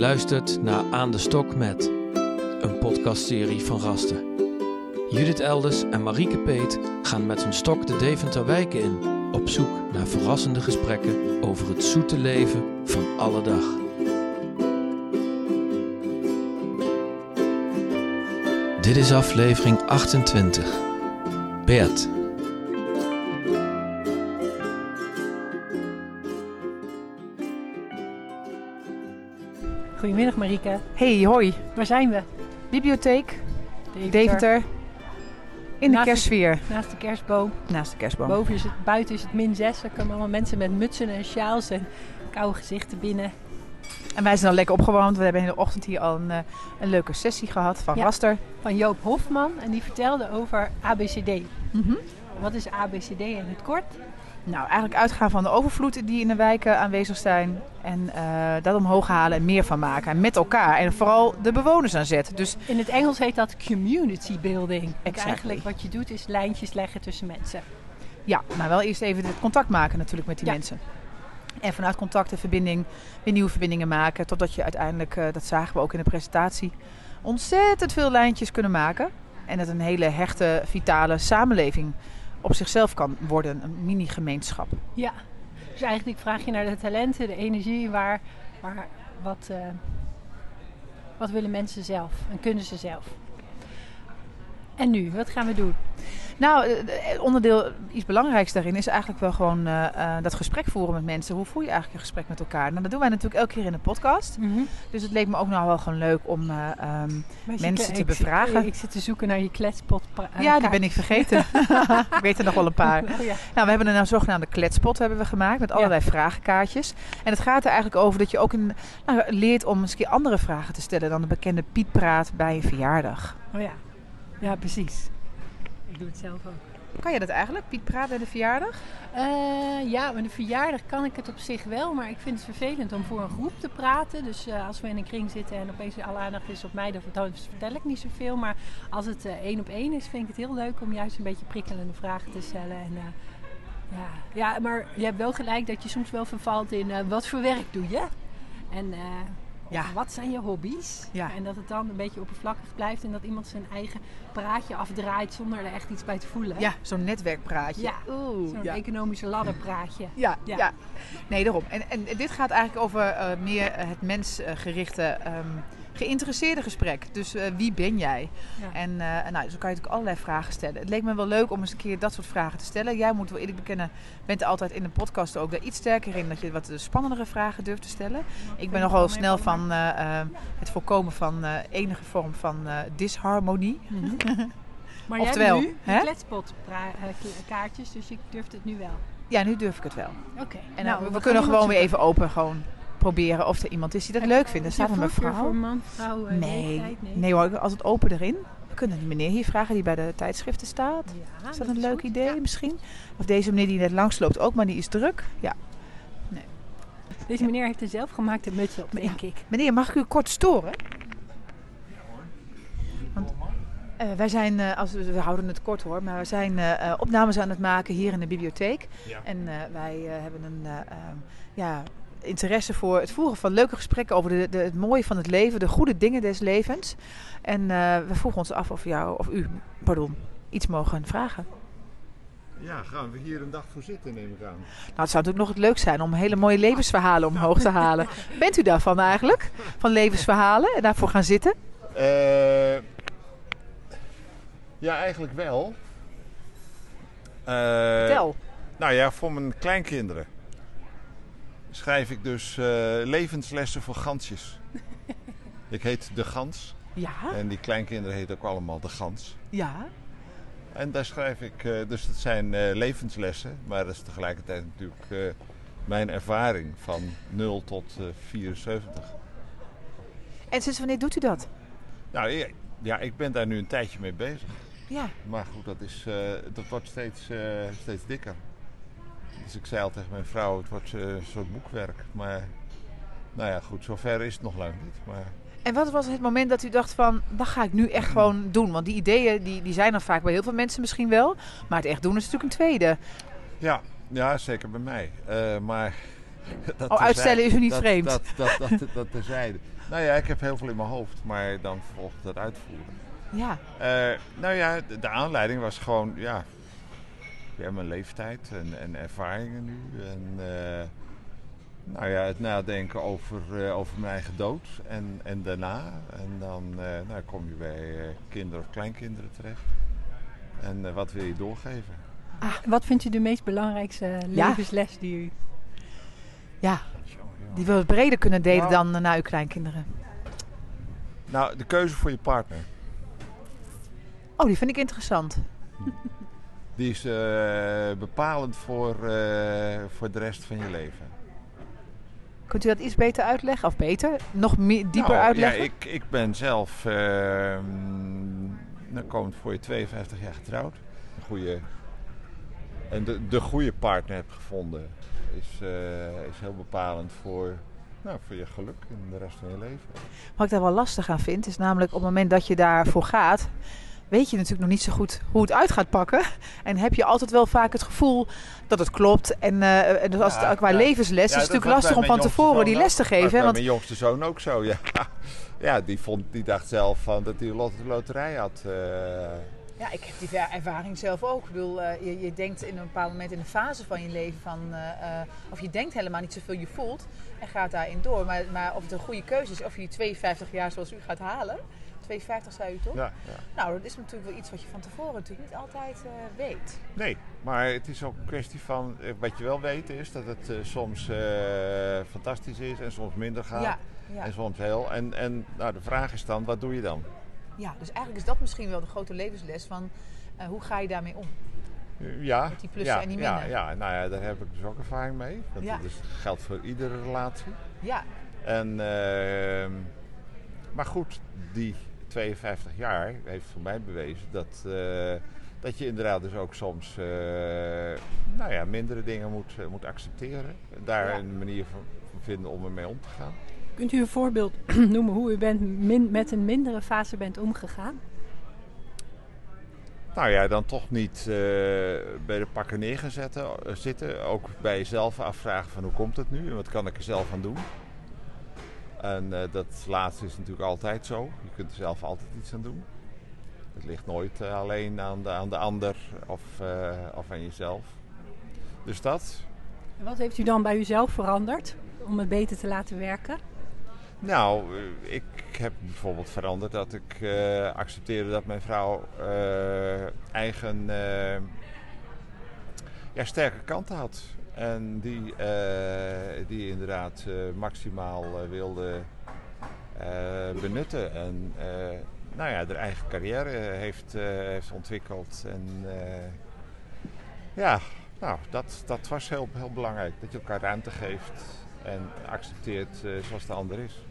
luistert naar Aan de Stok met, een podcastserie van Rasten. Judith Elders en Marieke Peet gaan met hun stok de Deventer wijken in, op zoek naar verrassende gesprekken over het zoete leven van alle dag. Dit is aflevering 28. Bert. Goedemiddag Marieke. Hey, hoi. Waar zijn we? Bibliotheek, Deventer. Deventer. In de Naast de- kerstsfeer. Naast de kerstboom. Naast de kerstboom. Boven is het, buiten is het min 6. Er komen allemaal mensen met mutsen en sjaals en koude gezichten binnen. En wij zijn al lekker opgewarmd. We hebben in de ochtend hier al een, eh, een leuke sessie gehad van Ja. Raster. Van Joop Hofman en die vertelde over ABCD. Wat is ABCD in het kort? Nou, eigenlijk uitgaan van de overvloed die in de wijken aanwezig zijn. En eh, dat omhoog halen en meer van maken. En met elkaar. En vooral de bewoners aan zetten. Dus In het Engels heet dat community building. Exactly. eigenlijk wat je doet is lijntjes leggen tussen mensen. ja, maar wel eerst even het contact maken natuurlijk met die Ja. mensen. En vanuit contact en verbinding weer nieuwe verbindingen maken. Totdat je uiteindelijk, eh, dat zagen we ook in de presentatie, ontzettend veel lijntjes kunnen maken. En het een hele hechte, vitale samenleving op zichzelf kan worden. Een mini-gemeenschap. Ja. Dus eigenlijk vraag je naar de talenten, de energie, waar, waar wat, eh, wat willen mensen zelf en kunnen ze zelf. En nu, wat gaan we doen? Nou, eh, eh, onderdeel, iets belangrijks daarin is eigenlijk wel gewoon dat gesprek voeren met mensen. Hoe voer je eigenlijk een gesprek met elkaar? Nou, dat doen wij natuurlijk elke keer in de podcast. Dus het leek me ook nou wel gewoon leuk om eh, ehm, Mensen ik- te ik bevragen. Ik zit te zoeken naar je kletspot. Ja, die ben ik vergeten. ik weet er nog wel een paar. Oh, ja. Nou, we hebben een zogenaamde kletspot hebben we gemaakt met allerlei vragenkaartjes. En het gaat er eigenlijk over dat je ook een, nou, leert om eens een keer andere vragen te stellen dan de bekende Piet praat bij een verjaardag. Oh ja. Ja, precies. Ik doe het zelf ook. Kan je dat eigenlijk, Piet praat bij de verjaardag? Eh, ja, met een verjaardag kan ik het op zich wel, maar ik vind het vervelend om voor een groep te praten. Dus eh, als we in een kring zitten en opeens alle aandacht is op mij, dan vertel ik niet zoveel. Maar als het eh, één op één is, vind ik het heel leuk om juist een beetje prikkelende vragen te stellen. En, ja. ja, maar je hebt wel gelijk dat je soms wel vervalt in wat voor werk doe je? En Ja. wat zijn je hobby's? Ja. En dat het dan een beetje oppervlakkig blijft en dat iemand zijn eigen praatje afdraait zonder er echt iets bij te voelen. Ja, zo'n netwerkpraatje. Ja, Zo'n ja. economische ladderpraatje. Ja, Ja. ja. Nee, daarom. En, en dit gaat eigenlijk over eh, meer het mensgerichte, ehm, geïnteresseerde gesprek. Dus eh, wie ben jij? Ja. En eh, nou, dan kan je natuurlijk allerlei vragen stellen. Het leek me wel leuk om eens een keer dat soort vragen te stellen. Jij moet wel eerlijk bekennen, bent altijd in de podcast ook daar iets sterker in. Dat je wat spannendere vragen durft te stellen. Ik ben nogal snel van eh, eh, het voorkomen van eh, enige vorm van eh, disharmonie. Maar Oftewel, jij hebt nu kletspotkaartjes, dus ik durf het nu wel. Ja, nu durf ik het wel. Oké. En nou, eh, we, gaan kunnen gewoon weer even open gewoon proberen of er iemand is die dat leuk vindt. Er staat een mevrouw. voor man, vrouw, eh, Nee? Nee. nee hoor, als het open erin. We kunnen die meneer hier vragen die bij de tijdschriften staat. Ja, Is dat een leuk goed. idee Ja. misschien? Of deze meneer die net langs loopt ook, maar die is druk. Ja. Deze meneer heeft een zelfgemaakte muts op, Ja. denk ik. Meneer, mag ik u kort storen? Want, eh, wij zijn, eh, als we, we houden het kort hoor, maar we zijn opnames aan het maken hier in de bibliotheek. En eh, wij hebben een eh, ehm, ja, interesse voor het voeren van leuke gesprekken over de, de, het mooie van het leven, de goede dingen des levens. En eh, we vroegen ons af of, jou, of u pardon, iets mogen vragen. Ja, gaan we hier een dag voor zitten, neem ik aan. Nou, het zou natuurlijk nog het leuk zijn om hele mooie levensverhalen omhoog te halen. Bent u daarvan eigenlijk? Van levensverhalen en daarvoor gaan zitten? Eh, ja, eigenlijk wel. Eh, Vertel. Nou ja, voor mijn kleinkinderen schrijf ik dus eh, levenslessen voor gansjes. ik heet De Gans Ja, en die kleinkinderen heten ook allemaal De Gans. ja. En daar schrijf ik, eh, dus dat zijn eh, levenslessen, maar dat is tegelijkertijd natuurlijk mijn ervaring van 0 tot eh, 74. En sinds wanneer doet u dat? Nou ja, ja, ik ben daar nu een tijdje mee bezig. Ja. Maar goed, dat, is, dat wordt steeds, steeds dikker. Dus ik zei al tegen mijn vrouw, het wordt eh, een soort boekwerk. Maar nou ja, goed, zover is het nog lang niet. Maar En wat was het moment dat u dacht van, dat ga ik nu echt gewoon doen? Want die ideeën die, die zijn er vaak bij heel veel mensen misschien wel. Maar het echt doen is natuurlijk een tweede. ja, ja zeker bij mij. Eh, maar dat Oh, uitstellen is u niet dat, vreemd. Dat, dat, dat, dat, terzijde. Nou ja, ik heb heel veel in mijn hoofd, maar dan vervolgens dat uitvoeren. Ja. Eh, nou ja, de, de aanleiding was gewoon, ja, ja mijn leeftijd en, en ervaringen nu. En eh, nou ja, het nadenken over, eh, over mijn eigen dood en, en daarna. En dan eh, nou, kom je bij eh, kinderen of kleinkinderen terecht. En wat wil je doorgeven? Wat vindt u de meest belangrijkste levensles die u... Ja, die we breder kunnen delen Nou. dan naar uw kleinkinderen. Nou, de keuze voor je partner. Oh, die vind ik interessant. Die is eh, bepalend voor, eh, voor de rest van je leven. Kunt u dat iets beter uitleggen? Of beter? Nog meer, dieper Nou, uitleggen? Ja, ik, ik ben zelf, uh, dan komt voor je 52 jaar getrouwd. Een goede, en de, de goede partner heb gevonden is, eh, is heel bepalend voor, nou, voor je geluk in de rest van je leven. Wat ik daar wel lastig aan vind, is namelijk op het moment dat je daarvoor gaat, weet je natuurlijk nog niet zo goed hoe het uit gaat pakken. En heb je altijd wel vaak het gevoel dat het klopt. En, eh, en dus als Ja, het, qua ja. levensles Ja, is het dat natuurlijk lastig om van tevoren die les te. Dat geven. bij Want mijn jongste zoon ook zo, ja. Ja, die, vond, die dacht zelf van dat hij een lot- loterij had. eh. Ja, ik heb die ervaring zelf ook. Ik bedoel, eh, je, je denkt in een bepaald moment in een fase van je leven van... eh, eh, of je denkt helemaal niet zoveel je voelt en gaat daarin door. Maar, maar of het een goede keuze is, of je die 52 jaar zoals u gaat halen... 52 zei u toch? ja, ja. Nou, dat is natuurlijk wel iets wat je van tevoren natuurlijk niet altijd eh, weet. Nee, maar het is ook een kwestie van, eh, wat je wel weet is dat het eh, soms fantastisch is en soms minder gaat. Ja, ja. En soms heel. En, en nou, de vraag is dan, wat doe je dan? ja, dus eigenlijk is dat misschien wel de grote levensles van... hoe ga je daarmee om? Ja, Met die plussen ja, en die ja, minnen. ja, nou ja, daar heb ik dus ook ervaring mee. Want Ja. dat geldt voor iedere relatie. Ja, En, ehm, maar goed, die 52 jaar heeft voor mij bewezen dat, eh, dat je inderdaad dus ook soms eh, nou ja, mindere dingen moet, eh, moet accepteren. Daar Ja. een manier van, vinden om ermee om te gaan. Kunt u een voorbeeld noemen hoe u bent min- met een mindere fase bent omgegaan? Nou ja, dan toch niet bij de pakken neergezet zitten. Ook bij jezelf afvragen van hoe komt het nu en wat kan ik er zelf aan doen. En eh, dat laatste is natuurlijk altijd zo. Je kunt er zelf altijd iets aan doen. Het ligt nooit eh, alleen aan de, aan de ander of, eh, of aan jezelf. Dus dat. En wat heeft u dan bij uzelf veranderd om het beter te laten werken? Nou, ik heb bijvoorbeeld veranderd dat ik accepteerde dat mijn vrouw eigen ja, sterke kanten had. En die, eh, die inderdaad eh, maximaal eh, wilde benutten. En nou ja, haar eigen carrière heeft, heeft ontwikkeld. En ja, nou, dat, dat was heel, heel belangrijk. Dat je elkaar ruimte geeft en accepteert zoals de ander is.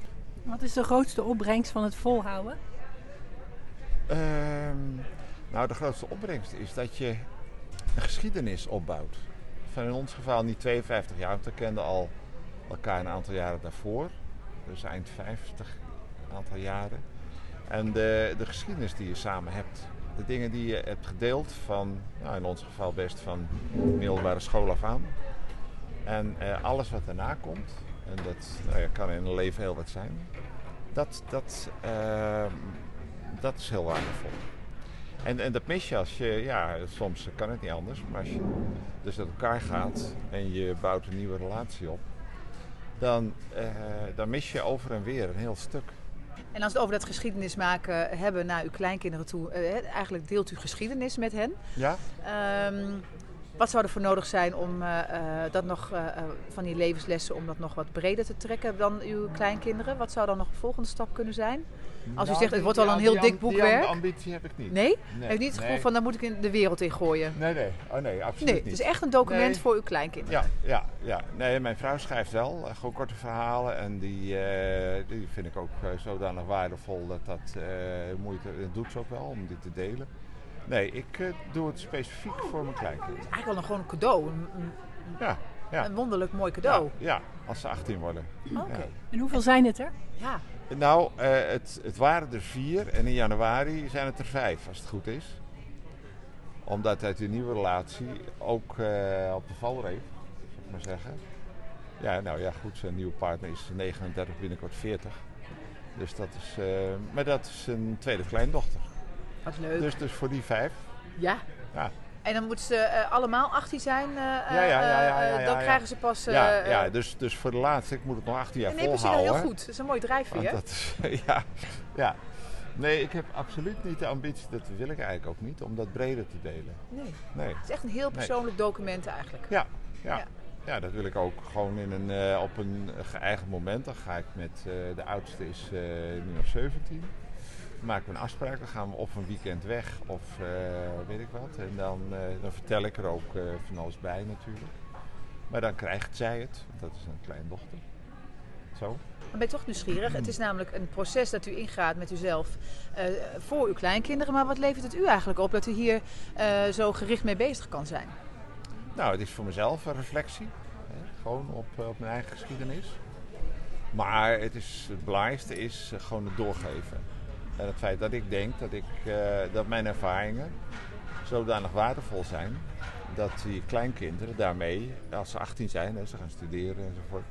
Wat is de grootste opbrengst van het volhouden? Ehm, nou, de grootste opbrengst is dat je een geschiedenis opbouwt. Van in ons geval niet 52 jaar, want we kenden al elkaar een aantal jaren daarvoor. Dus eind 50, een aantal jaren. En de, de geschiedenis die je samen hebt. De dingen die je hebt gedeeld van, nou in ons geval best van middelbare school af aan. En eh, alles wat daarna komt, en dat nou ja, kan in een leven heel wat zijn. Dat, dat, ehm, dat is heel waardevol. En, en dat mis je als je, ja, soms kan het niet anders, maar als je dus uit elkaar gaat en je bouwt een nieuwe relatie op, dan, eh, dan mis je over en weer een heel stuk. En als we het over dat geschiedenis maken hebben naar uw kleinkinderen toe, eh, eigenlijk deelt u geschiedenis met hen. Ja? Ehm, wat zou er voor nodig zijn om eh, eh, dat nog eh, eh, van die levenslessen om dat nog wat breder te trekken dan uw kleinkinderen? Wat zou dan nog een volgende stap kunnen zijn? Als u zegt, het wordt wel een heel die dik Die boekwerk. am- ambitie heb ik niet. Nee? Nee, Heeft niet het gevoel nee. van daar moet ik in de wereld in gooien? Nee, nee. Oh nee, absoluut Nee, niet. het is echt een document Nee. voor uw kleinkinderen. Ja, ja, ja. Nee, mijn vrouw schrijft wel gewoon korte verhalen en die, eh, die vind ik ook zodanig waardevol dat dat eh, moeite, dat doet ze ook wel om dit te delen. Nee, ik eh, doe het specifiek voor mijn kleinkinderen. Eigenlijk wel een, gewoon een cadeau, een, een, Ja, ja. een wonderlijk mooi cadeau. Ja, ja, als ze 18 worden. Oké. Ja. En hoeveel zijn het er? Ja. Nou, eh, het, het waren er vier en in januari zijn het er vijf, als het goed is. Omdat uit die nieuwe relatie ook eh, op de valreep, zou ik maar zeggen. Ja, nou ja, goed, zijn nieuwe partner is 39, binnenkort 40. Dus dat is, eh, maar dat is een tweede kleindochter. Wat leuk. Dus, dus voor die vijf. ja. Ja. En dan moeten ze eh, allemaal 18 zijn. eh, Ja, ja, eh, ja, dan krijgen ze pas. ja, ja dus, dus voor de laatste, ik moet het nog 18 jaar nee, precies. volhouden. Heel goed. Dat is een mooi drijfveer. Want dat is, ja, ja. Nee, ik heb absoluut niet de ambitie, dat wil ik eigenlijk ook niet, om dat breder te delen. Nee. Nee. Het is echt een heel persoonlijk document eigenlijk. Ja, ja. Ja. dat wil ik ook gewoon in een, op een geëigend moment. Dan ga ik met, de oudste is nu nog 17. Maken we een afspraak, dan gaan we of een weekend weg of eh, weet ik wat. En dan, eh, dan vertel ik er ook eh, van alles bij natuurlijk. Maar dan krijgt zij het, dat is een kleindochter. Zo. Dan ben toch nieuwsgierig. Het is namelijk een proces dat u ingaat met uzelf voor uw kleinkinderen. Maar wat levert het u eigenlijk op dat u hier zo gericht mee bezig kan zijn? Nou, het is voor mezelf een reflectie. Hè? Gewoon op, op mijn eigen geschiedenis. Maar het, is, het belangrijkste is gewoon het doorgeven. En het feit dat ik denk dat, ik, eh, dat mijn ervaringen zodanig waardevol zijn. Dat die kleinkinderen daarmee, als ze 18 zijn, hè, ze gaan studeren enzovoort.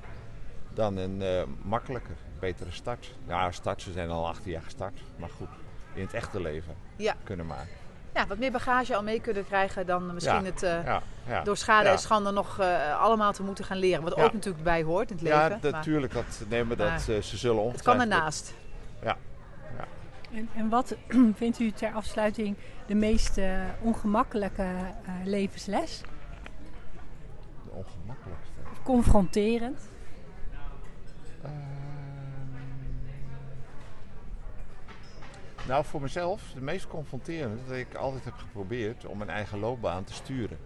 Dan een eh, makkelijker, betere start. Ja, start, ze zijn al 18 jaar gestart. Maar goed, in het echte leven Ja. kunnen maken. Ja, wat meer bagage al mee kunnen krijgen dan misschien Ja, het eh, Ja, ja. door schade Ja. en schande nog allemaal te moeten gaan leren. Wat Ja. ook natuurlijk bij hoort in het leven. Ja, natuurlijk. Dat, maar dat, ze zullen het kan ongetwijfeld... ernaast. En, en wat vindt u ter afsluiting de meest eh, ongemakkelijke eh, levensles? De ongemakkelijkste. Of confronterend? Ehm, nou, voor mezelf, de meest confronterende, dat ik altijd heb geprobeerd om mijn eigen loopbaan te sturen.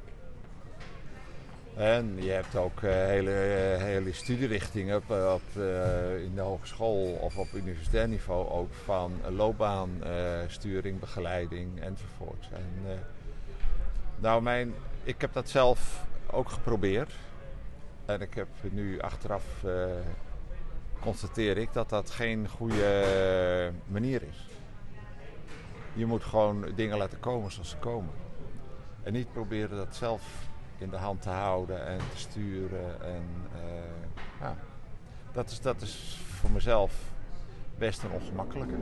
En je hebt ook eh, hele, eh, hele studierichtingen op, op, eh, in de hogeschool of op universitair niveau ook van loopbaansturing, begeleiding enzovoort. En, eh, nou, mijn, ik heb dat zelf ook geprobeerd. En ik heb nu achteraf constateer ik dat dat geen goede manier is. Je moet gewoon dingen laten komen zoals ze komen. En niet proberen dat zelf in de hand te houden en te sturen. En, eh, ja. dat, is, dat is voor mezelf best een ongemakkelijke.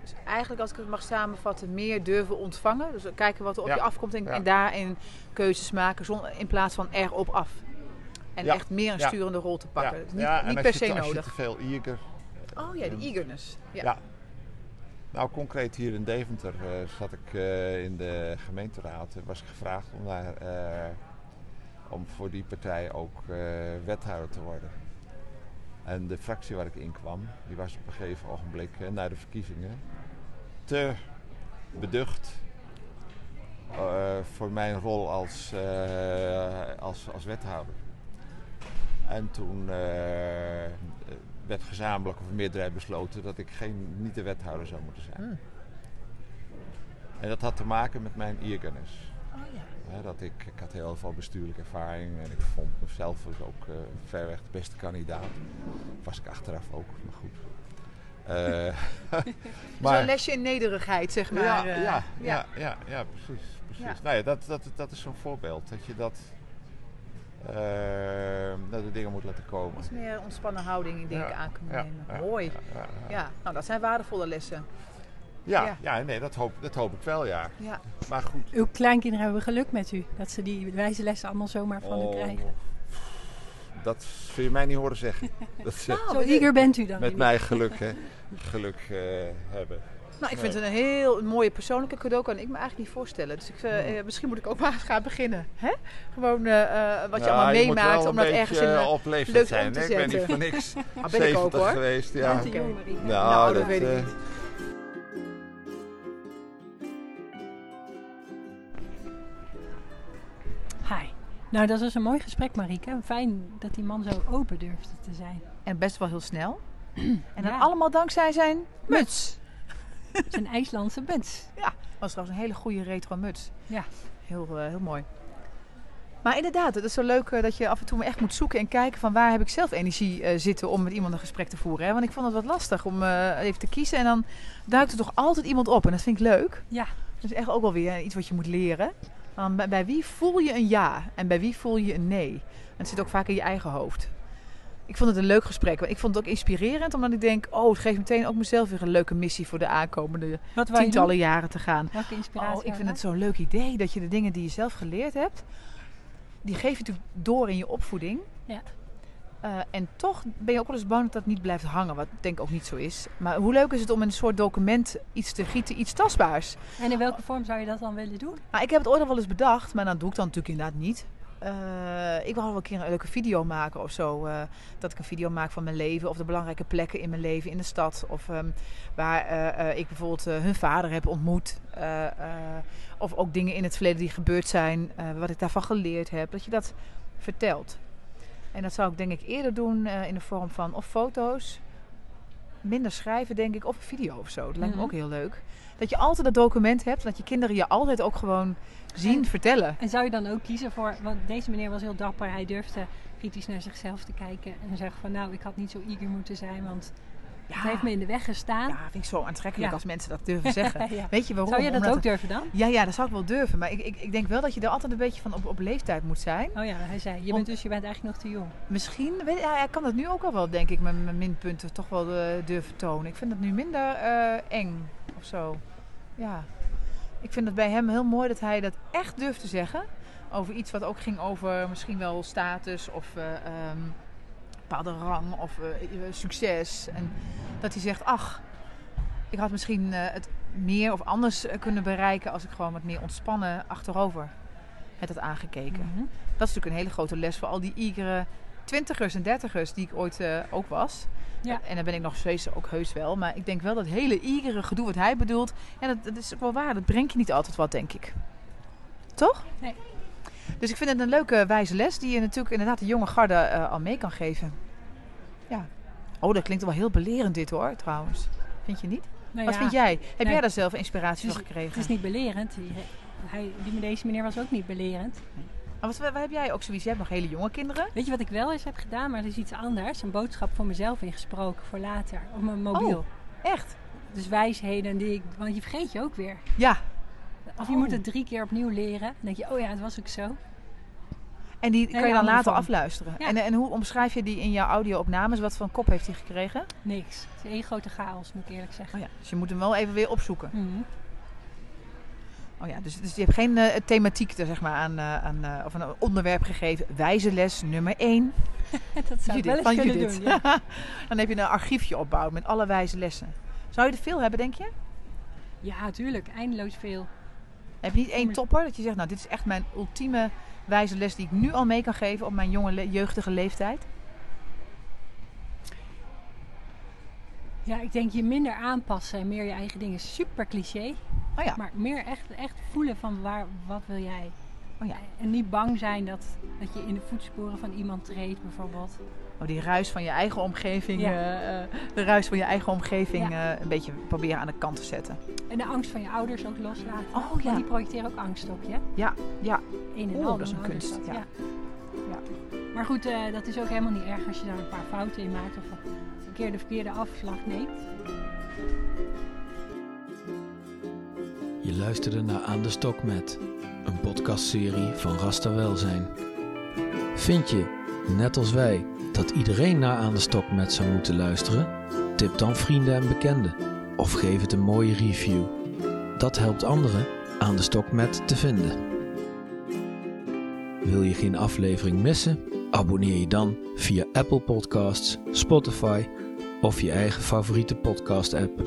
Dus eigenlijk, als ik het mag samenvatten, meer durven ontvangen. Dus kijken wat er op Ja. je afkomt en, Ja. en daarin keuzes maken zonder, in plaats van erop af. En Ja. echt meer een sturende rol te pakken. Dus niet, niet per je se als nodig. je te veel eager. Oh ja, de eagerness. Ja. Nou, concreet hier in Deventer eh, zat ik eh, in de gemeenteraad. en was ik gevraagd om, daar, eh, om voor die partij ook wethouder te worden. En de fractie waar ik in kwam, die was op een gegeven ogenblik na de verkiezingen te beducht voor mijn rol als, als, als wethouder. En toen werd gezamenlijk of meerderheid besloten dat ik geen, niet de wethouder zou moeten zijn. Hmm. En dat had te maken met mijn eagerness. Oh ja. Dat ik, ik had heel veel bestuurlijke ervaring en ik vond mezelf dus ook eh verreweg de beste kandidaat. Was ik achteraf ook, maar goed. Eh, Zo'n lesje in nederigheid, zeg maar. ja, eh, ja, ja, ja, ja, precies. precies. Ja. Nou ja, dat, dat, dat is zo'n voorbeeld. Dat je dat, dat de dingen moet laten komen. Iets meer ontspannen houding in dingen Ja, aan kunnen ja, nemen. ja, Mooi. Ja, ja, ja. Ja, nou dat zijn waardevolle lessen. Ja, Ja. ja, nee, dat hoop, dat hoop ik wel, ja. Ja. Maar goed. Uw kleinkinderen hebben geluk met u. Dat ze die wijze lessen allemaal zomaar van u Oh, krijgen. Dat zul je mij niet horen zeggen. Dat ze Nou, Zo eager bent u dan. met mij geluk, hè, geluk eh, hebben. Nou, ik vind het een heel mooie persoonlijke cadeau. Kan ik me eigenlijk niet voorstellen. Dus ik, eh, Hmm. eh, misschien moet ik ook maar eens gaan beginnen. Hè? Gewoon eh, eh, wat je Ja, allemaal meemaakt. Om dat ergens in... leeftijd leuk om zijn. te hè. Ik ben niet zetten. voor niks ah, ben ik ook 70 hoor. geweest. Ja. Te. Nou, Nou, dat weet ik eh, niet. Hi. Nou, dat was een mooi gesprek, Marieke. Fijn dat die man zo open durfde te zijn. En best wel heel snel. En dan Ja. allemaal dankzij zijn muts. Zijn IJslandse muts. was trouwens een hele goede retro muts. Ja. Heel, eh, heel mooi. Maar inderdaad, het is zo leuk eh, dat je af en toe echt moet zoeken en kijken van waar heb ik zelf energie eh, zitten om met iemand een gesprek te voeren. Hè? Want ik vond het wat lastig om even te kiezen en dan duikt er toch altijd iemand op en dat vind ik leuk. Ja. Dat is echt ook wel weer iets wat je moet leren. Bij wie voel je een ja en bij wie voel je een nee? En het zit ook vaak in je eigen hoofd. Ik vond het een leuk gesprek. Ik vond het ook inspirerend, omdat ik denk, oh, het geeft meteen ook mezelf weer een leuke missie voor de aankomende tientallen doen? jaren te gaan. Welke inspiratie? Oh, ik vind het zo'n leuk idee dat je de dingen die je zelf geleerd hebt, die geef je natuurlijk door in je opvoeding. Ja. Eh, en toch ben je ook wel eens bang dat dat niet blijft hangen, wat denk ik ook niet zo is. Maar hoe leuk is het om in een soort document iets te gieten, iets tastbaars. En in welke vorm zou je dat dan willen doen? Nou, ik heb het ooit al wel eens bedacht, maar dan doe ik dan natuurlijk inderdaad niet. Eh, ik wil wel een keer een leuke video maken of zo. eh, dat ik een video maak van mijn leven of de belangrijke plekken in mijn leven in de stad. Of ehm, waar eh, ik bijvoorbeeld hun vader heb ontmoet. Of ook dingen in het verleden die gebeurd zijn, wat ik daarvan geleerd heb. Dat je dat vertelt. En dat zou ik denk ik eerder doen in de vorm van of foto's. Minder schrijven denk ik, of een video of zo. Dat lijkt me Mhm. ook heel leuk. Dat je altijd dat document hebt. Dat je kinderen je altijd ook gewoon zien En- vertellen. En zou je dan ook kiezen voor, want deze meneer was heel dapper, hij durfde kritisch naar zichzelf te kijken en zeggen van nou, ik had niet zo eager moeten zijn, want het heeft me in de weg gestaan. Ja, vind ik zo aantrekkelijk Ja. als mensen dat durven zeggen. Ja. Weet je waarom? Zou je dat Omdat ook het- durven dan? Ja, ja, dat zou ik wel durven. Maar ik, ik, ik denk wel dat je er altijd een beetje van op, op leeftijd moet zijn. Oh ja, hij zei, je Om- bent dus je bent eigenlijk nog te jong. Misschien, weet, ja, kan dat nu ook al wel, denk ik, mijn, mijn minpunten toch wel eh, durven tonen. Ik vind dat nu minder eh, eng of zo. Ja. Ik vind het bij hem heel mooi dat hij dat echt durft te zeggen. Over iets wat ook ging over misschien wel status of eh ehm, bepaalde rang of eh, eh, succes. En dat hij zegt, ach, ik had misschien eh, het meer of anders kunnen bereiken als ik gewoon wat meer ontspannen achterover het had aangekeken. Mhm. Dat is natuurlijk een hele grote les voor al die igere twintigers en dertigers die ik ooit ook was. Ja. En dan ben ik nog steeds ook heus wel. Maar ik denk wel dat hele igere gedoe wat hij bedoelt, ja, dat, dat is ook wel waar. Dat brengt je niet altijd wat, denk ik. Toch? Nee. Dus ik vind het een leuke wijze les die je natuurlijk inderdaad de jonge garde eh, al mee kan geven. Ja. Oh, dat klinkt wel heel belerend dit hoor, trouwens. Vind je niet? Nou Wat ja, vind jij? Heb Nee. jij daar zelf inspiratie van gekregen? Het is niet belerend. Hij, die, deze meneer was ook niet belerend. Maar wat, wat heb jij ook zoiets? Je hebt nog hele jonge kinderen. Weet je wat ik wel eens heb gedaan, maar dat is iets anders. Een boodschap voor mezelf ingesproken voor later. Op mijn mobiel. Oh. Echt? Dus wijsheden die ik... Want je vergeet je ook weer. Ja. Of je Oh. moet het drie keer opnieuw leren. Dan denk je, oh ja, het was ook zo. En die kan je dan later afluisteren. Ja. En, en hoe omschrijf je die in jouw audio-opnames? Wat voor een kop heeft hij gekregen? Niks. Het is één grote chaos, moet ik eerlijk zeggen. Oh ja, dus je moet hem wel even weer opzoeken. Mhm. Oh ja, dus, dus je hebt geen eh, thematiek er, zeg maar, aan, eh, aan, eh, of een onderwerp gegeven. Wijze les nummer 1. Dat zou ik wel eens kunnen Judith. doen. Ja. dan heb je een archiefje opbouwen met alle wijze lessen. Zou je er veel hebben, denk je? ja, tuurlijk. Eindeloos veel. Heb je niet één topper dat je zegt, nou, dit is echt mijn ultieme wijze les die ik nu al mee kan geven op mijn jonge, le- jeugdige leeftijd? Ja, ik denk je minder aanpassen en meer je eigen dingen. Super cliché. Oh ja, Maar meer echt, echt voelen van waar, wat wil jij. Oh ja. En niet bang zijn dat, dat je in de voetsporen van iemand treedt bijvoorbeeld. Oh, die ruis van je eigen omgeving, Ja. eh, eh, de ruis van je eigen omgeving Ja. eh, een beetje proberen aan de kant te zetten. En de angst van je ouders ook loslaten. Oh, Want ja. die projecteren ook angst op je. Ja, ja. Een en Oeh, al dat is een kunst, dat, ja. Ja. Maar goed, eh, dat is ook helemaal niet erg als je daar een paar fouten in maakt of een keer de verkeerde afslag neemt. Je luisterde naar Aan de Stok met een podcastserie van Rasta Welzijn. Vind je, net als wij, dat iedereen naar Aan de Stok met zou moeten luisteren? Tip dan vrienden en bekenden of geef het een mooie review. Dat helpt anderen Aan de Stok met te vinden. Wil je geen aflevering missen? Abonneer je dan via Apple Podcasts, Spotify of je eigen favoriete podcast-app.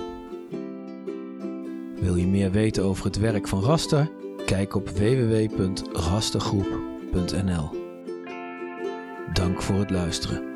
Wil je meer weten over het werk van Raster? Kijk op www.rastergroep.nl. Dank voor het luisteren.